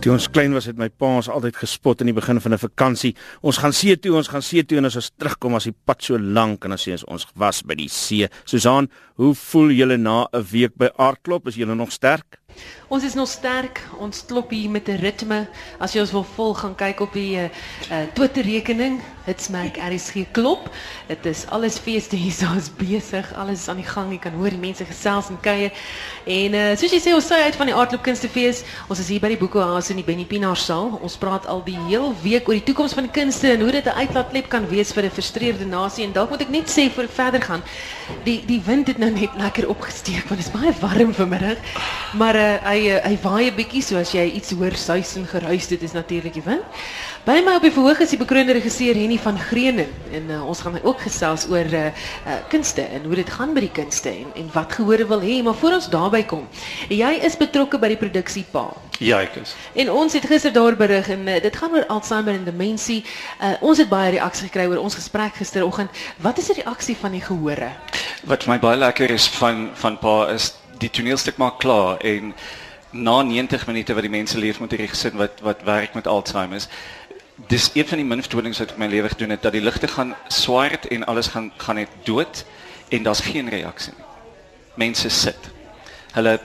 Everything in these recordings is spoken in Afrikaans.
Toe ons klein was het my pa ons altyd gespot in die begin van 'n vakansie. Ons gaan see toe, ons gaan see toe en as ons terugkom as die pad so lank en dan sê ons ons was by die see. Susan, hoe voel julle na 'n week by Aardklop? Is julle nog sterk? Ons is nog sterk. Ons klop hier met 'n ritme. As jy ons wil volg, gaan kyk op die uh, uh Twitter rekening. Hitsmerk RSG klop. Dit is alles feeste hier, ons besig. Alles is aan die gang. Jy kan hoor die mense gesels en kuier. En uh soos jy sê, ons uit van die Aardklop Kunstefees. Ons is hier by die Boekehuis in die Benny Pinaar saal. Ons praat al die heel week oor die toekoms van die kunste en hoe dit 'n uitlaatklep kan wees vir 'n frustreerde nasie. En dalk moet ek net sê voor ek verder gaan, die die wind het nou net lekker opgesteek want dit is baie warm vanmiddag. Maar hy uh, hy waai 'n bietjie so as jy iets hoor suis en geruis dit is natuurlik die wind. By my op die verhoog is die bekroonde regisseur Henny van Greenen en uh, ons gaan ook gesels oor uh, uh, kunste en hoe dit gaan by die kunste en en wat gehore wil hê, maar voor ons daarby kom. Jy is betrokke by die produksie Pa. Ja, ek is. En ons het gister daar berig en uh, dit gaan oor Alzheimer en demensie. Uh, ons het baie reaksie gekry oor ons gesprek gisteroggend. Wat is die reaksie van die gehore? Wat vir my baie lekker is van van Pa is die toneelstuk maak klaar en na 90 minute wat die mense leef met hierdie gesin wat wat werk met Alzheimer. Dis een van die min vertonings wat ek my lewe gedoen het dat die ligte gaan swart en alles gaan gaan net dood en daar's geen reaksie nie. Mense sit. Hulle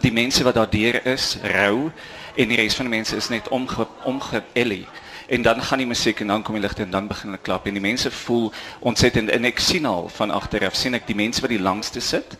die mense wat daardeur is, rou en die res van die mense is net omge omgeellie en dan gaan die musiek en dan kom die ligte en dan begin hulle klap en die mense voel ontsettend en ek sien al van agteraf sien ek die mense wat die langste sit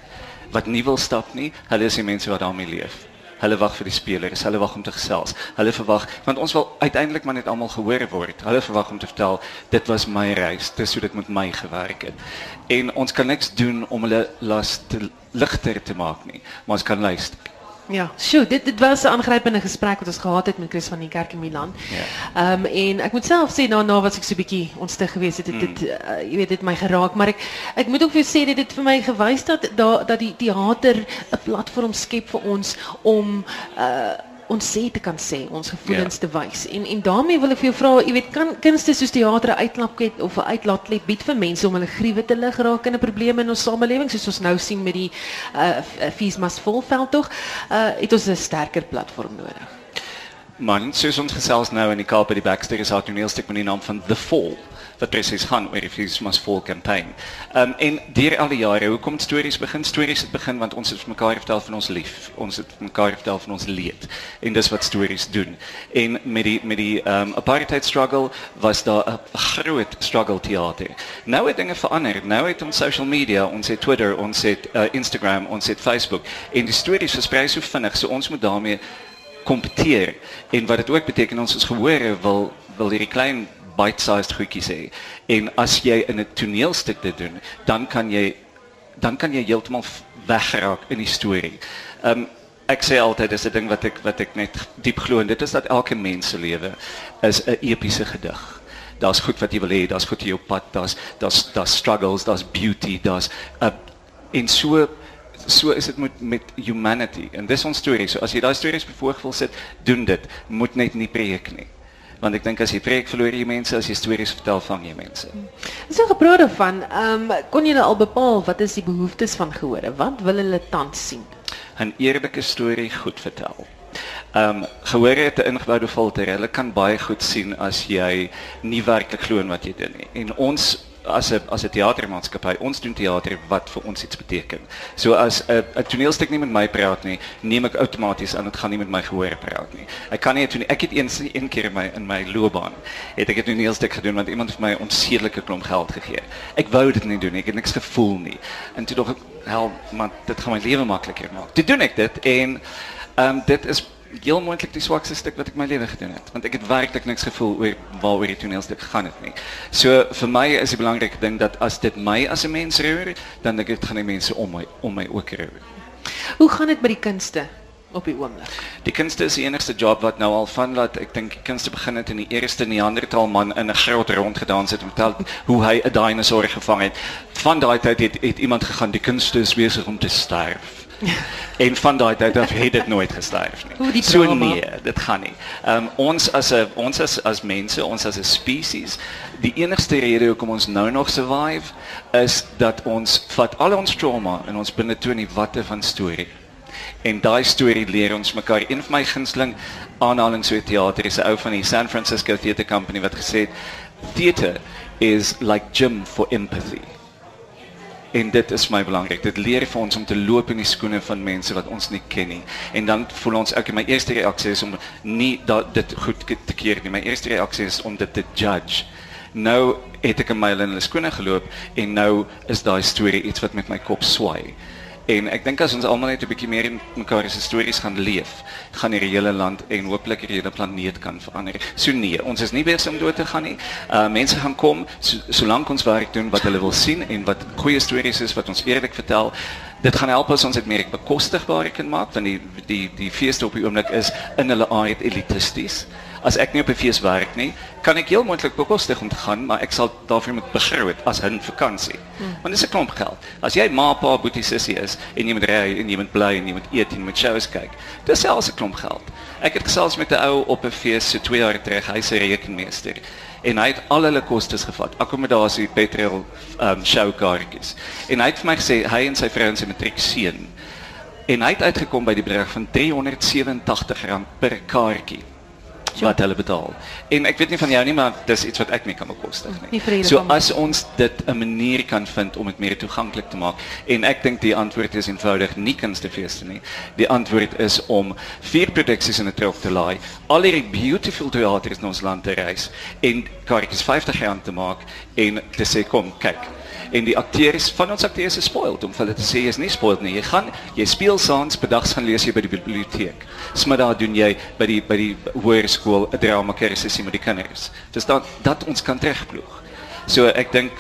wat nie wil stap nie, hulle is die mense wat daarmee leef. Hulle wag vir die spelers, hulle wag om te gesels. Hulle verwag want ons wil uiteindelik maar net almal gehoor word. Hulle verwag om te vertel dit was my reis, dis hoe dit met my gewerk het. En ons kan niks doen om hulle las te ligter te maak nie, maar ons kan luister. Ja, sjoe, dit dit was 'n aangrypende gesprek wat ons gehad het met Chris van die Kerk in Milan. Ja. Ehm um, en ek moet self sê daarna was ek so 'n bietjie ontstig geweest het dit Mm. dit uh, jy weet dit my geraak, maar ek ek moet ook vir jou sê dit het vir my gewys dat daar dat die teater 'n platform skep vir ons om uh ons sê te kan sê, ons gevoelens Ja. te wys. En en daarmee wil ek vir jou vra, jy weet, kan kunste soos teater 'n uitlaatklep of 'n uitlaatklep bied vir mense om hulle gruwe te lig raak in 'n probleem in ons samelewing soos ons nou sien met die uh Fees Mas Volveld tog, uh het ons 'n sterker platform nodig. Man, soos ons gesels nou in die Kaap by die Baxter is daar 'n toneelstuk met die naam van The Fall wat presies gaan oor die Fees Must Fall campaign. Um en deur al die jare, hoekom het stories begin? Stories het begin want ons het mekaar vertel van ons lief. Ons het mekaar vertel van ons leed. En dis wat stories doen. En met die met die um apartheid struggle was daar 'n groot struggle teater. Nou het dinge verander. Nou het ons social media, ons het Twitter, ons het uh, Instagram, ons het Facebook en die stories versprei so vinnig, so ons moet daarmee kompeteer en wat dit ook beteken ons is gehore wil wil hierdie klein bite-sized goedjies hê en as jy in 'n toneelstuk dit doen dan kan jy dan kan jy heeltemal weggeraak in die storie. Um ek sê altyd dis 'n ding wat ek wat ek net diep glo en dit is dat elke mens se lewe is 'n epiese gedig. Daar's goed wat jy wil hê, daar's goed in jou pad, daar's daar's daar's struggles, daar's beauty, daar's 'n en so so is dit met met humanity en dis ons storie. So as jy daai stories bevoeg wil sit, doen dit. Moet net nie preek nie. Want ek dink as jy preek verloor jy mense, as jy stories vertel vang jy mense. So gepraat daarvan, ehm um, kon julle al bepaal wat is die behoeftes van gehore? Wat wil hulle tans sien? 'n eerlike storie goed vertel. Ehm um, gehoor het 'n ingeboude filter. Hulle kan baie goed sien as jy nie werklik glo in wat jy doen nie. En ons as 'n as 'n teatermaatskappy, ons doen teater wat vir ons iets beteken. So as 'n toneelstuk nie met my praat nie, neem ek outomaties aan dit gaan nie met my gehoor praat nie. Ek kan nie 'n tone- ek het eens een keer in my in my loopbaan het ek toneelstuk gedoen want iemand het vir my 'n onsedelike klomp geld gegee. Ek wou dit nie doen nie. Ek het niks gevoel nie. En toe dog ek, hel, maar dit gaan my lewe makliker maak. Toe doen ek dit en ehm dit is heel moontlik die swakste stuk wat ek my lewe gedoen het want ek het werklik niks gevoel oor waaroor die toneelstuk gegaan het nie. So vir my is die belangrike ding dat as dit my as 'n mens roer, dan dink ek dit gaan die mense om my om my ook roer. Hoe gaan dit met die kunste op die oomblik? Die kunste is die enigste job wat nou al van laat ek dink die kunste begin het in die eerste Neandertal man in 'n grot rondgedans het en vertel hoe hy 'n dinosaur gevang het. Van daai tyd het, het iemand gegaan die kunste is besig om te sterf. en van daai tyd af het dit nooit gesterf nie. Hoe die so nee, dit gaan nie. Ehm um, ons as 'n ons as as mense, ons as 'n spesies, die enigste rede hoekom ons nou nog survive is dat ons vat al ons trauma en ons binne toe in die watte van storie. En daai storie leer ons mekaar. Een van my gunsteling aanhalings so teater is 'n ou van die San Francisco Theatre Company wat gesê het theater is like gym for empathy. En dit is my belangrik. Dit leer vir ons om te loop in die skoene van mense wat ons nie ken nie. En dan voel ons ek my eerste reaksie is om nie dat dit goed te keer nie. My eerste reaksie is om dit te judge. Nou het ek 'n myl in hulle skoene geloop en nou is daai storie iets wat met my kop swai. En ek dink as ons almal net 'n bietjie meer in mekaar se stories gaan leef, gaan hierdie hele land en hooplik hierdie hele planeet kan verander. So nee, ons is nie besig om dood te gaan nie. Uh mense gaan kom solank so ons werk doen wat hulle wil sien en wat goeie stories is wat ons eerlik vertel. Dit gaan help as ons dit meer bekostigbaar kan maak want die die die feeste op die oomblik is in hulle aard elitisties as ek nie op 'n fees werk nie, kan ek heel moontlik bekostig om te gaan, maar ek sal daarvoor moet begroot as 'n vakansie. Hmm. Want dis 'n klomp geld. As jy ma, pa, boetie, sussie is en jy moet ry en jy moet bly en jy moet eet en jy moet shows kyk, dis selfs 'n klomp geld. Ek het gesels met 'n ou op 'n fees so 2 jaar terug, hy's 'n rekenmeester en hy het al hulle kostes gevat, akkommodasie, petrol, um, showkaartjies. En hy het vir my gesê hy en sy vrou en sy matriek seun en hy het uitgekom by die bedrag van R387 per kaartjie wat hulle betaal. En ek weet nie van jou nie, maar dis iets wat ek nie kan bekostig nie. nie so as ons dit 'n manier kan vind om dit meer toeganklik te maak en ek dink die antwoord is eenvoudig nie kunstefeeste nie. Die antwoord is om vier produksies in 'n trok te laai, al hierdie beautiful theaters in ons land te reis en kaartjies R50 te maak en te sê kom kyk en die akteurs van ons akteurs is spoiled om hulle te sê jy's nie spoiled nie. Jy gaan jy speel saans, bedags gaan lees jy by die biblioteek. Smiddag doen jy by die by die hoërskool 'n drama kursusie met die kinders. Dis dan dat ons kan terugploeg. So ek dink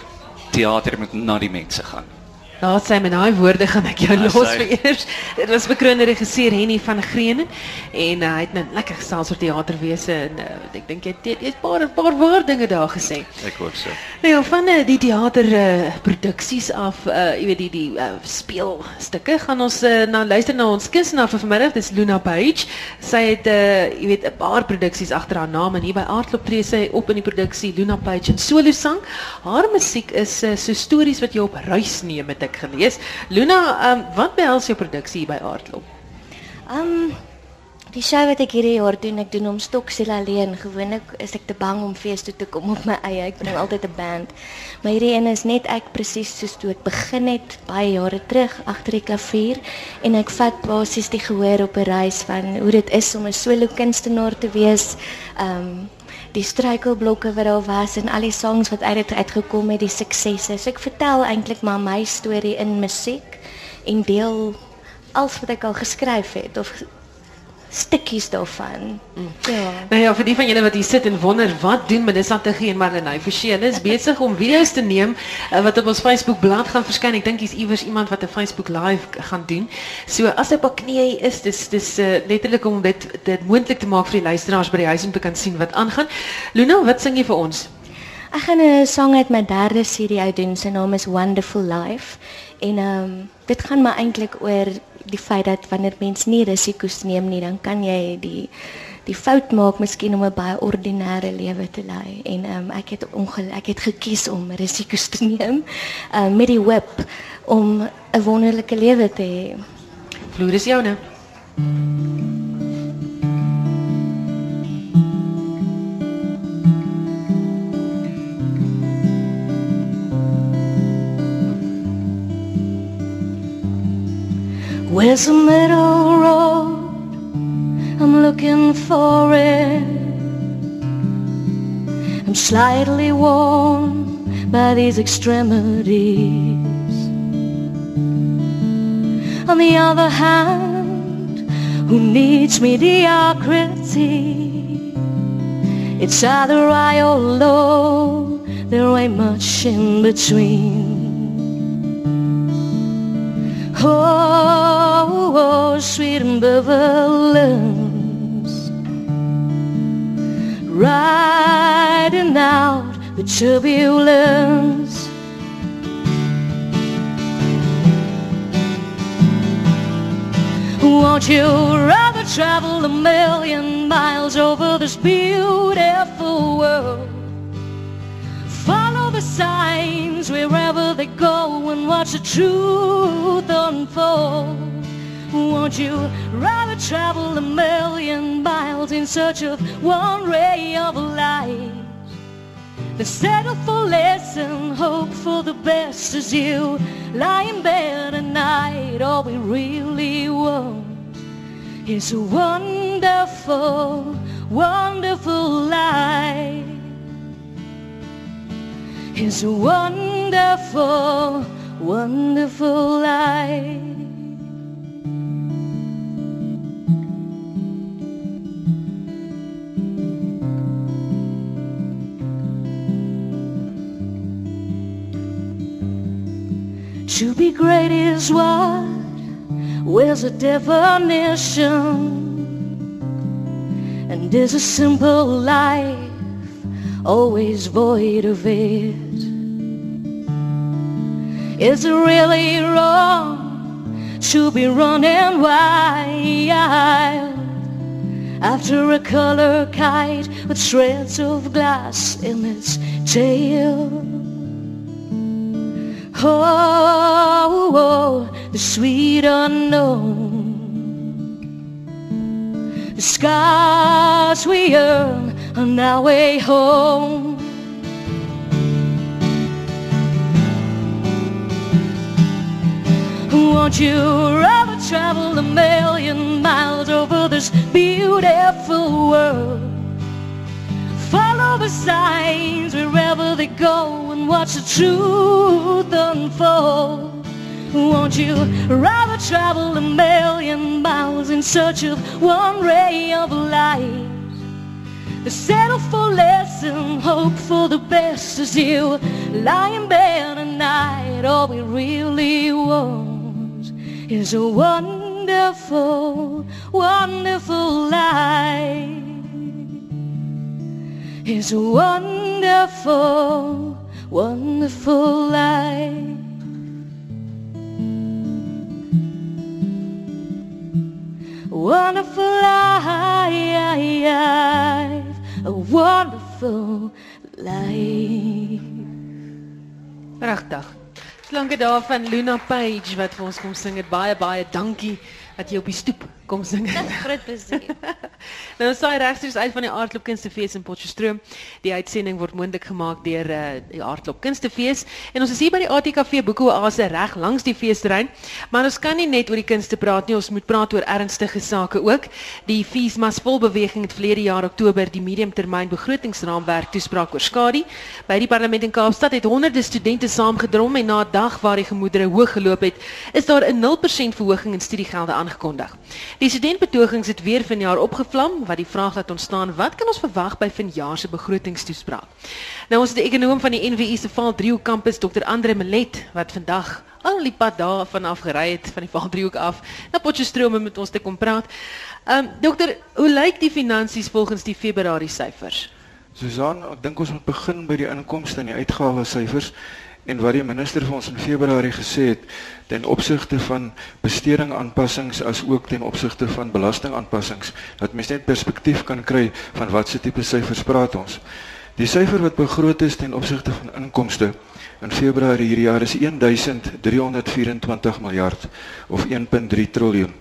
teater moet na die mense gaan. Daar sê met daai woorde gaan ek jou los vir eers. Dit was bekroonde regisseur Henny van Greenen en uh, hy het net nou lekker gesels oor teaterwese en uh, ek dink jy het 'n paar paar woorde dinge daar gesê. Ek hoop so. Nou ja, van uh, die teater uh, produksies af, uh, jy weet die die uh, speelstukke gaan ons uh, nou luister na ons kunstenaar vir vanmiddag, dis Luna Page. Sy het uh, jy weet 'n paar produksies agter haar naam en hier by Aardklop tree sy op in die produksie Luna Page en solo sang. Haar musiek is uh, so stories wat jy op reis neem met ek gelees. Luna, um, wat behels jou produksie by Aardklop? Um die show wat ek hierdie jaar doen, ek doen hom stoksiel alleen. Gewoonlik is ek te bang om fees toe te kom op my eie. Ek bring altyd 'n band. Maar hierdie een is net ek presies soos toe ek begin het baie jare terug agter die klavier en ek vat basies die gehoor op 'n reis van hoe dit is om 'n solo kunstenaar te wees. Um die struikelblokke wat daar was en al die songs wat uit dit uitgekom het, die suksesse. So ek vertel eintlik maar my storie in musiek en deel alles wat ek al geskryf het of stukkies daarvan. Mm. Ja. Nou ja, vir die van julle wat hier sit en wonder wat doen Melissa Tuggie en Marlenae Forsie, hulle is besig om video's te neem uh, wat op ons Facebook bladsy gaan verskyn. Ek dink hier's iewers iemand wat 'n Facebook live gaan doen. So as op knieë is, dis dis uh, letterlik om dit dit moontlik te maak vir die luisteraars by die huis om te kan sien wat aangaan. Luna, wat sing jy vir ons? Ek gaan 'n sang uit my derde CD uit doen. Sy naam is Wonderful Life. En ehm um, dit gaan maar eintlik oor die feit dat wanneer mens nie risiko's neem nie, dan kan jy die die fout maak miskien om 'n baie ordinêre lewe te lei. En ehm um, ek het ek het gekies om risiko's te neem uh, met die whip om 'n wonderlike lewe te hê. Floris joune. Where's the middle road? I'm looking for it. I'm slightly worn by these extremities. On the other hand, who needs mediocrity? It's either I or low, there ain't much in between. Oh, oh sweet ambivalence Riding out the turbulence. Won't you rather travel a million miles over this beautiful world? Follow the signs wherever they go and watch the truth unfold. Won't you rather travel a million miles in search of one ray of light? Than settle for less and hope for the best as you lie in bed at night. All we really want is a wonderful, wonderful life. It's a wonderful, wonderful life. To be great is what? Where's the definition? And is a simple life always void of it? Is it really wrong to be running wild after a color kite with shreds of glass in its tail? Oh, oh, the sweet unknown. The scars we earn on our way home. Won't you rather travel a million miles over this beautiful world? Follow the signs wherever they go and watch the truth unfold. Won't you rather travel a million miles in search of one ray of light? To settle for less and hope for the best as you lie in bed at night. All we really want is a wonderful, wonderful life. is a wonderful, wonderful life. Wonderful life. Pragtig. Slanke daar van Luna Page wat vir ons kom sing. Het baie baie dankie dat jy op die stoep kom sing. Dis groot plesier. nou saai regstreeks uit van die Aardklop Kunstefees in Potchefstroom. Die uitsending word moontlik gemaak deur uh, die Aardklop Kunstefees en ons is hier by die ATKV Boekoase reg langs die feesterrein. Maar ons kan nie net oor die kunste praat nie, ons moet praat oor ernstige sake ook. Die FISMAS volbeweging het verlede jaar Oktober die mediumtermyn begrotingsraamwerk toespraak oor skadu. By die parlement in Kaapstad het honderde studente saamgedrom en na 'n dag waar die gemoedere hoog geloop het, is daar 'n 0% verhoging in studiegelde aangekondig. Die studentbetogings het weer vanjaar opgevlam wat die vraag laat ontstaan wat kan ons verwag by vanjaar se begrotingstoespraak. Nou ons het die ekonom van die NWI se Vaaldriehoek kampus Dr Andre Melet wat vandag al die pad daar vanaf gery het van die Vaaldriehoek af na Potchefstroom om met ons te kom praat. Ehm um, dokter, hoe lyk die finansies volgens die Februarie syfers? Susan, ek dink ons moet begin by die inkomste en die uitgawes syfers en wat die minister vir ons in Februarie gesê het ten opsigte van besteding aanpassings as ook ten opsigte van belasting aanpassings dat mens net perspektief kan kry van watse tipe syfers praat ons. Die syfer wat begroot is ten opsigte van inkomste in Februarie hierdie jaar is 1324 miljard of 1.3 trilljoen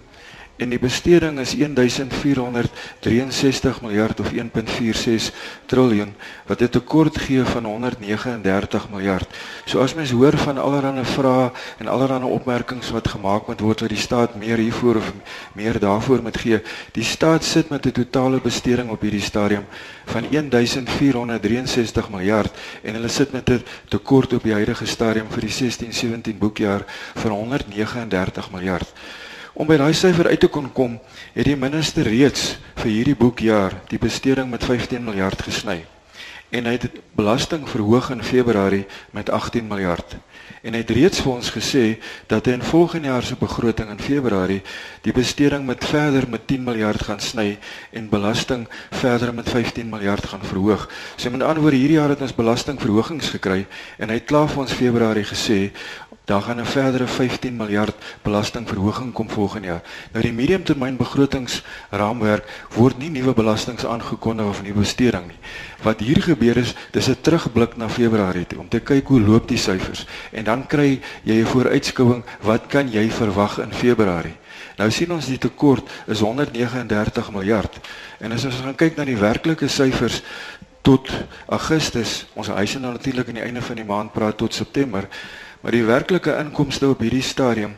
en die besteding is 1463 miljard of 1.46 triljoen wat 'n tekort gee van 139 miljard. So as mens hoor van allerlei vrae en allerlei opmerkings wat gemaak moet word dat die staat meer hiervoor of meer daarvoor moet gee, die staat sit met 'n totale besteding op hierdie stadium van 1463 miljard en hulle sit met 'n tekort op die huidige stadium vir die 16-17 boekjaar van 139 miljard. Om by daai syfer uit te kon kom, het die minister reeds vir hierdie boekjaar die besteding met 15 miljard gesny. En hy het belasting verhoog in Februarie met 18 miljard. En hy het reeds vir ons gesê dat hy in volgende jaar se begroting in Februarie die besteding met verder met 10 miljard gaan sny en belasting verder met 15 miljard gaan verhoog. So met ander woorde hierdie jaar het ons belastingverhogings gekry en hy het klaar vir ons Februarie gesê daar gaan 'n verdere 15 miljard belastingverhoging kom volgende jaar. Nou die mediumtermyn begrotingsraamwerk word nie nuwe belastings aangekondig of nuwe besteding nie. Wat hier gebeur is, dis 'n terugblik na Februarie toe om te kyk hoe loop die syfers en dan kry jy 'n vooruitskouing wat kan jy verwag in Februarie. Nou sien ons die tekort is 139 miljard. En as ons gaan kyk na die werklike syfers tot Augustus, ons huise nou natuurlik aan die einde van die maand praat tot September, maar die werklike inkomste op hierdie stadium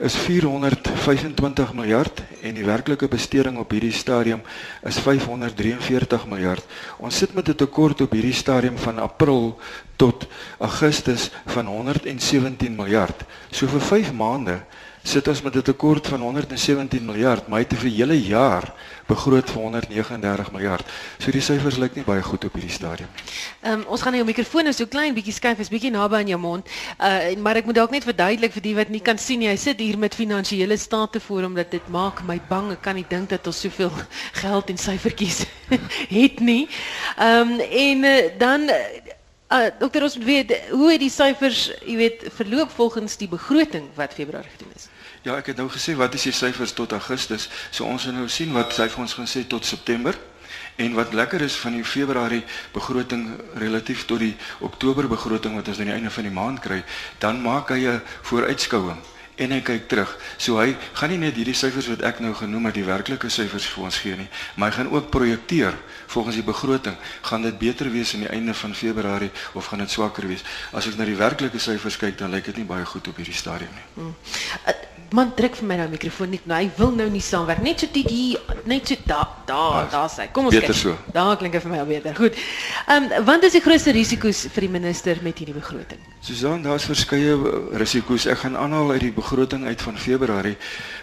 is 425 miljard en die werklike besteding op hierdie stadium is 543 miljard. Ons sit met 'n tekort op hierdie stadium van April tot Augustus van 117 miljard. So vir 5 maande sit ons met 'n tekort van 117 miljard, maar hy het vir hele jaar begroot vir 139 miljard. So die syfers lyk nie baie goed op hierdie stadium nie. Ehm um, ons gaan nou jou mikrofoon so klein bietjie skuif, is bietjie naby aan jou mond. Uh maar ek moet dalk net verduidelik vir die wat nie kan sien nie. Hy sit hier met finansiële state voor hom dat dit maak my bang. Ek kan nie dink dat ons soveel geld en syfertjies het nie. Ehm um, en uh, dan uh, dokter ons weet hoe het die syfers, jy weet, verloop volgens die begroting wat Februarie gedoen is. Ja, ek het nou gesê wat is die syfers tot Augustus? So ons gaan nou sien wat sy vir ons gaan sê tot September. En wat lekker is van die Februarie begroting relatief tot die Oktober begroting wat ons aan die einde van die maand kry, dan maak hy 'n vooruitskouing en hy kyk terug. So hy gaan nie net hierdie syfers wat ek nou genoem het, die werklike syfers vir ons gee nie, maar hy gaan ook projekteer volgens die begroting, gaan dit beter wees aan die einde van Februarie of gaan dit swakker wees? As ek na die werklike syfers kyk, dan lyk dit nie baie goed op hierdie stadium nie. Hmm. Man druk vir my nou mikrofoon nie. Nou, hy wil nou nie saamwerk. Net so dit hier, net so daar, daar, daar sê. Kom ons beter kyk. So. Daar klink dit vir my al beter. Goed. Ehm um, wat is die grootste risiko's vir die minister met hierdie begroting? Susan, daar's verskeie risiko's. Ek gaan aanhaal uit die begroting uit van Februarie.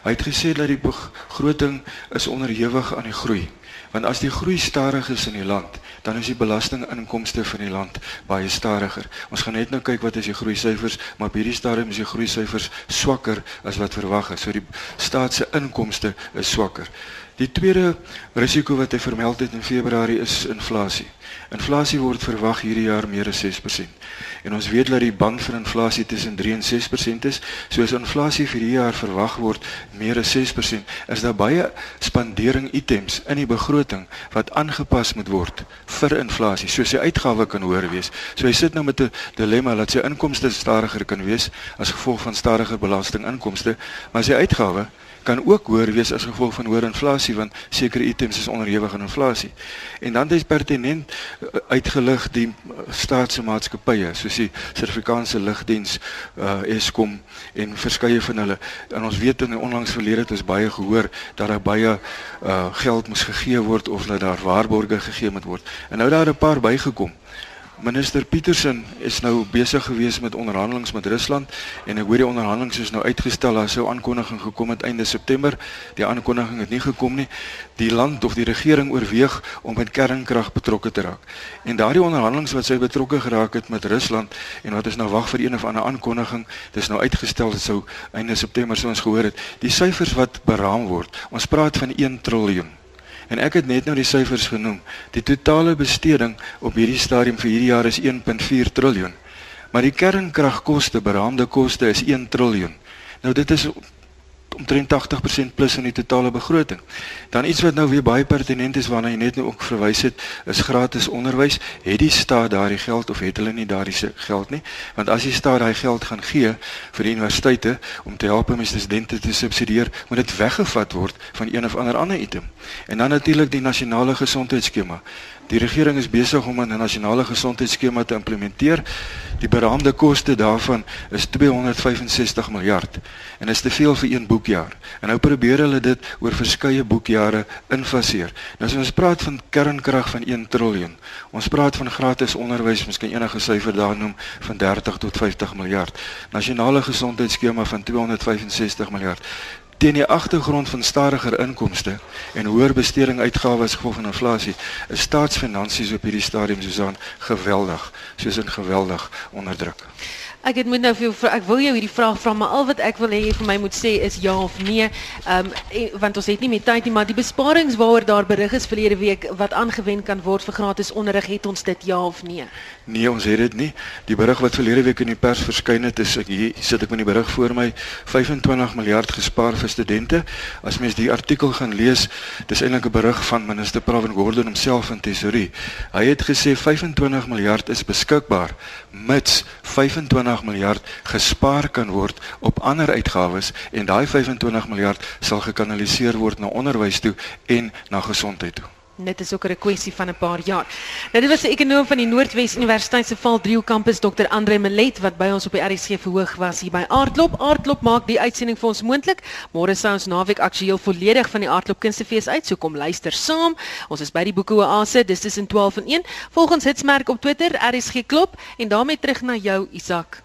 Hy het gesê dat die begroting is onderhewig aan die groei. Want as die groei stadig is in die land, dan is die belastinginkomste van die land baie stadiger. Ons gaan net nou kyk wat is die groei syfers, maar op hierdie stadium is die groei syfers swakker as wat verwag is. So die staat se inkomste is swakker. Die tweede risiko wat hy vermeld het in Februarie is inflasie. Inflasie word verwag hierdie jaar meer as 6%. En ons weet dat die band vir inflasie tussen 3 en 6% is. So as inflasie vir hierdie jaar verwag word meer as 6%, is daar baie spandering items in die begroting wat aangepas moet word vir inflasie. So sy uitgawe kan hoër wees. So hy sit nou met 'n dilemma dat sy inkomste stadiger kan wees as gevolg van stadiger belastinginkomste, maar sy uitgawe kan ook hoër wees as gevolg van hoër inflasie want sekere items is onderhewig aan inflasie. En dan is pertinent uh, uitgelig die uh, staatsmaatskappye soos die Suid-Afrikaanse Lugdiens, uh, Eskom en verskeie van hulle. En ons weet in die onlangs verlede het ons baie gehoor dat daar baie uh, geld moes gegee word of dat daar waarborge gegee moet word. En nou daar 'n paar bygekom. Minister Petersen is nou besig gewees met onderhandelinge met Rusland en ek hoor die onderhandelinge is nou uitgestel. Daar sou aankondiging gekom het einde September. Die aankondiging het nie gekom nie. Die land of die regering oorweeg om met kernkrag betrokke te raak. En daardie onderhandelinge wat sy betrokke geraak het met Rusland en wat is nou wag vir een of ander aankondiging, dis nou uitgestel. Dit sou einde September sou ons gehoor het. Die syfers wat beraam word. Ons praat van 1 triljoen. En ek het net nou die syfers genoem. Die totale besteding op hierdie stadium vir hierdie jaar is 1.4 triljoen. Maar die kernkragkoste, beraamde koste is 1 triljoen. Nou dit is omtrent 80% plus in die totale begroting. Dan iets wat nou weer baie pertinent is waarna jy net nou ook verwys het, is gratis onderwys. Het die staat daardie geld of het hulle nie daardie geld nie? Want as die staat daai geld gaan gee vir die universiteite om te help om studente te subsidieer, moet dit weggevat word van een of ander ander item. En dan natuurlik die nasionale gesondheidsskema. Die regering is besig om 'n nasionale gesondheidsskema te implementeer. Die beraamde koste daarvan is 265 miljard en is te veel vir een boekjaar. En nou probeer hulle dit oor verskeie boekjare infaseer. Nou as ons praat van kernkrag van 1 triljoen, ons praat van gratis onderwys, miskien enige syfer daar noem van 30 tot 50 miljard. Nasionale gesondheidsskema van 265 miljard teen die agtergrond van stadiger inkomste en hoër besteding uitgawes gevolg van inflasie is staatsfinansies op hierdie stadium Susan geweldig soos 'n geweldig onderdruk. Ek het moet nou vir jou ek wil jou hierdie vraag vra maar al wat ek wil hê jy vir my moet sê is ja of nee. Ehm um, want ons het nie meer tyd nie maar die besparings waaroor daar berig is verlede week wat aangewend kan word vir gratis onderrig het ons dit ja of nee? Nee, ons het dit nie. Die berig wat verlede week in die pers verskyn het is ek hier sit ek met die berig voor my 25 miljard gespaar vir studente. As mens die artikel gaan lees, dis eintlik 'n berig van minister Pravin Gordhan homself in tesorie. Hy het gesê 25 miljard is beskikbaar mits 25 25 miljard gespaar kan word op ander uitgawes en daai 25 miljard sal gekanaliseer word na onderwys toe en na gesondheid toe. Dit is ook 'n kwessie van 'n paar jaar. Nou dit was 'n ekonom van die Noordwes Universiteit se Valdrieho kampus Dr. Andre Melet wat by ons op die RSG verhoog was hier by Aardklop. Aardklop maak die uitsending vir ons moontlik. Môre sou ons naweek aktueel volledig van die Aardklop Kunstefees uit, so kom luister saam. Ons is by die Boeke Oase, dis tussen 12 en 1. Volg ons hitsmerk op Twitter RSG Klop en daarmee terug na jou Isak.